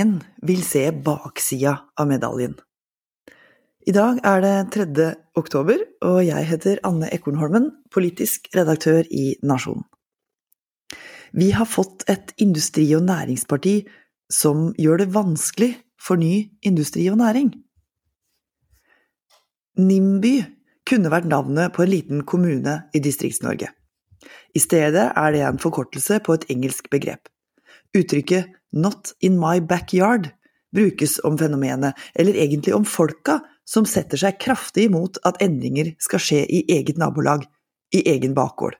Ingen vil se baksida av medaljen. I dag er det 3. oktober, og jeg heter Anne Ekornholmen, politisk redaktør i Nasjonen. Vi har fått et industri- og næringsparti som gjør det vanskelig for ny industri og næring. NIMBY kunne vært navnet på en liten kommune i Distrikts-Norge. I stedet er det en forkortelse på et engelsk begrep. Uttrykket 'not in my backyard' brukes om fenomenet, eller egentlig om folka som setter seg kraftig imot at endringer skal skje i eget nabolag, i egen bakgård.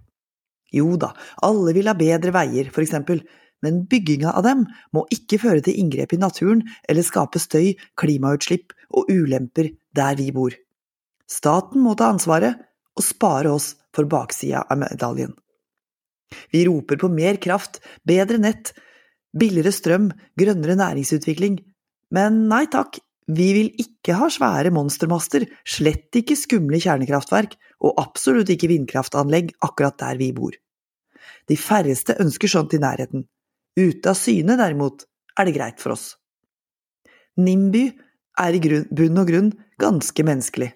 Jo da, alle vil ha bedre veier, for eksempel, men bygginga av dem må ikke føre til inngrep i naturen eller skape støy, klimautslipp og ulemper der vi bor. Staten må ta ansvaret og spare oss for baksida av medaljen. Vi roper på mer kraft, bedre nett, billigere strøm, grønnere næringsutvikling. Men nei takk, vi vil ikke ha svære monstermaster, slett ikke skumle kjernekraftverk, og absolutt ikke vindkraftanlegg akkurat der vi bor. De færreste ønsker sånt i nærheten. Ute av syne, derimot, er det greit for oss. NIMBY er i grunn, bunn og grunn ganske menneskelig.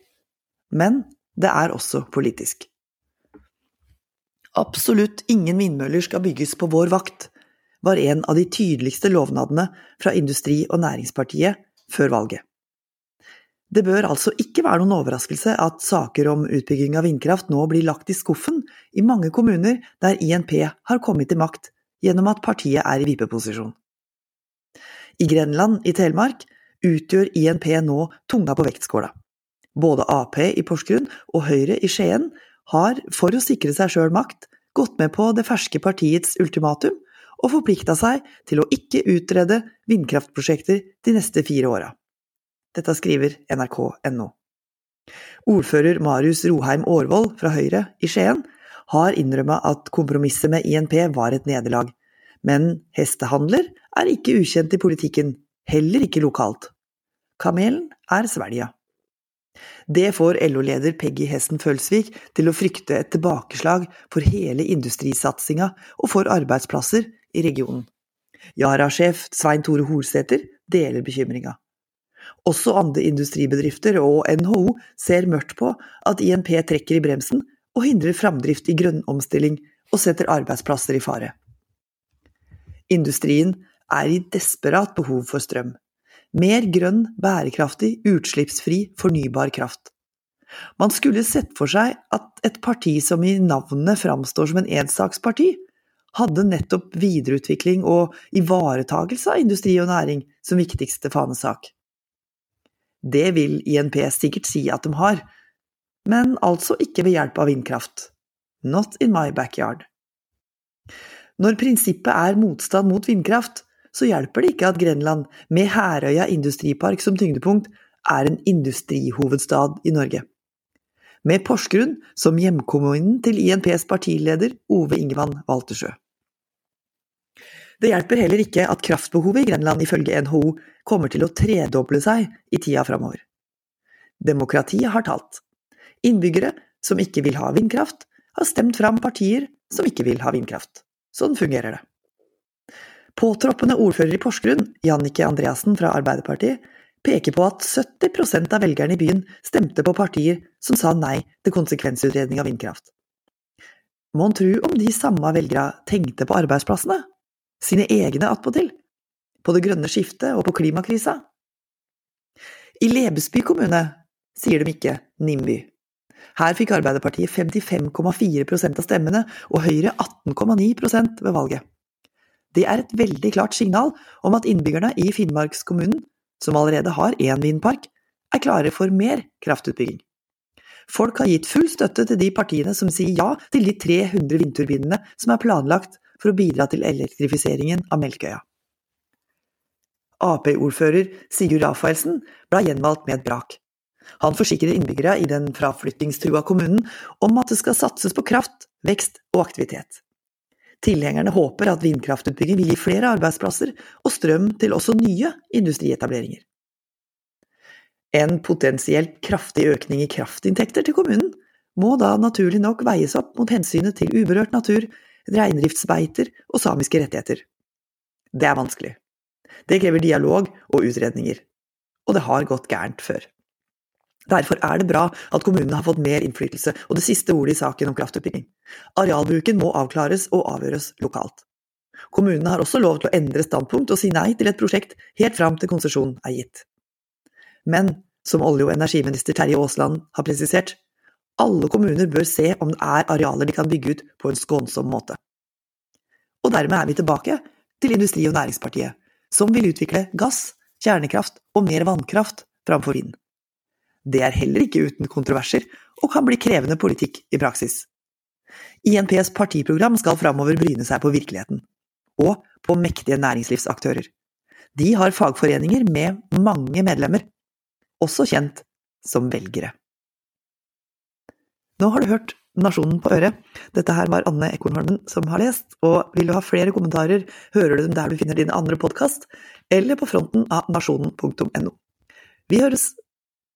Men det er også politisk. Absolutt ingen vindmøller skal bygges på vår vakt, var en av de tydeligste lovnadene fra Industri- og Næringspartiet før valget. Det bør altså ikke være noen overraskelse at saker om utbygging av vindkraft nå blir lagt i skuffen i mange kommuner der INP har kommet til makt gjennom at partiet er i vipeposisjon. I Grenland i Telemark utgjør INP nå tunga på vektskåla. Både Ap i Porsgrunn og Høyre i Skien har, for å sikre seg sjøl makt, gått med på det ferske partiets ultimatum og forplikta seg til å ikke utrede vindkraftprosjekter de neste fire åra. Dette skriver nrk.no. Ordfører Marius Roheim Aarvold fra Høyre i Skien har innrømma at kompromisset med INP var et nederlag, men hestehandler er ikke ukjent i politikken, heller ikke lokalt. Kamelen er svelga. Det får LO-leder Peggy Hessen Følsvik til å frykte et tilbakeslag for hele industrisatsinga og for arbeidsplasser i regionen. Yara-sjef Svein Tore Holsæter deler bekymringa. Også andre industribedrifter og NHO ser mørkt på at INP trekker i bremsen og hindrer framdrift i grønn omstilling og setter arbeidsplasser i fare. Industrien er i desperat behov for strøm. Mer grønn, bærekraftig, utslippsfri, fornybar kraft. Man skulle sett for seg at et parti som i navnet framstår som en ensaksparti, hadde nettopp videreutvikling og ivaretagelse av industri og næring som viktigste fanesak. Det vil INP sikkert si at de har, men altså ikke ved hjelp av vindkraft. Not in my backyard. Når prinsippet er motstand mot vindkraft, så hjelper det ikke at Grenland, med Herøya industripark som tyngdepunkt, er en industrihovedstad i Norge. Med Porsgrunn som hjemkommunen til INPs partileder Ove Ingevann Waltersjø. Det hjelper heller ikke at kraftbehovet i Grenland ifølge NHO kommer til å tredoble seg i tida framover. Demokratiet har talt. Innbyggere som ikke vil ha vindkraft, har stemt fram partier som ikke vil ha vindkraft. Sånn fungerer det. Påtroppende ordfører i Porsgrunn, Jannike Andreassen fra Arbeiderpartiet, peker på at 70% av velgerne i byen stemte på partier som sa nei til konsekvensutredning av vindkraft. Mon tru om de samme velgerne tenkte på arbeidsplassene? Sine egne attpåtil? På det grønne skiftet og på klimakrisa? I Lebesby kommune sier de ikke NIMBY. Her fikk Arbeiderpartiet 55,4% av stemmene og Høyre 18,9% ved valget. Det er et veldig klart signal om at innbyggerne i Finnmarkskommunen, som allerede har én vindpark, er klare for mer kraftutbygging. Folk har gitt full støtte til de partiene som sier ja til de 300 vindturbinene som er planlagt for å bidra til elektrifiseringen av Melkøya. Ap-ordfører Sigurd Rafaelsen ble gjenvalgt med et brak. Han forsikrer innbyggere i den fraflyttingstrua kommunen om at det skal satses på kraft, vekst og aktivitet. Tilhengerne håper at vindkraftutbygging vil gi flere arbeidsplasser og strøm til også nye industrietableringer. En potensielt kraftig økning i kraftinntekter til kommunen må da naturlig nok veies opp mot hensynet til uberørt natur, reindriftsbeiter og samiske rettigheter. Det er vanskelig. Det krever dialog og utredninger. Og det har gått gærent før. Derfor er det bra at kommunene har fått mer innflytelse og det siste ordet i saken om kraftutbygging. Arealbruken må avklares og avgjøres lokalt. Kommunene har også lov til å endre standpunkt og si nei til et prosjekt helt fram til konsesjon er gitt. Men som olje- og energiminister Terje Aasland har presisert, alle kommuner bør se om det er arealer de kan bygge ut på en skånsom måte. Og dermed er vi tilbake til Industri- og Næringspartiet, som vil utvikle gass, kjernekraft og mer vannkraft framfor vind. Det er heller ikke uten kontroverser, og kan bli krevende politikk i praksis. INPs partiprogram skal framover bryne seg på virkeligheten, og på mektige næringslivsaktører. De har fagforeninger med mange medlemmer, også kjent som velgere. Nå har du hørt Nasjonen på øret. Dette her var Anne Ekornholmen som har lest, og vil du ha flere kommentarer, hører du dem der du finner din andre podkast, eller på fronten av nasjonen.no. Vi høres!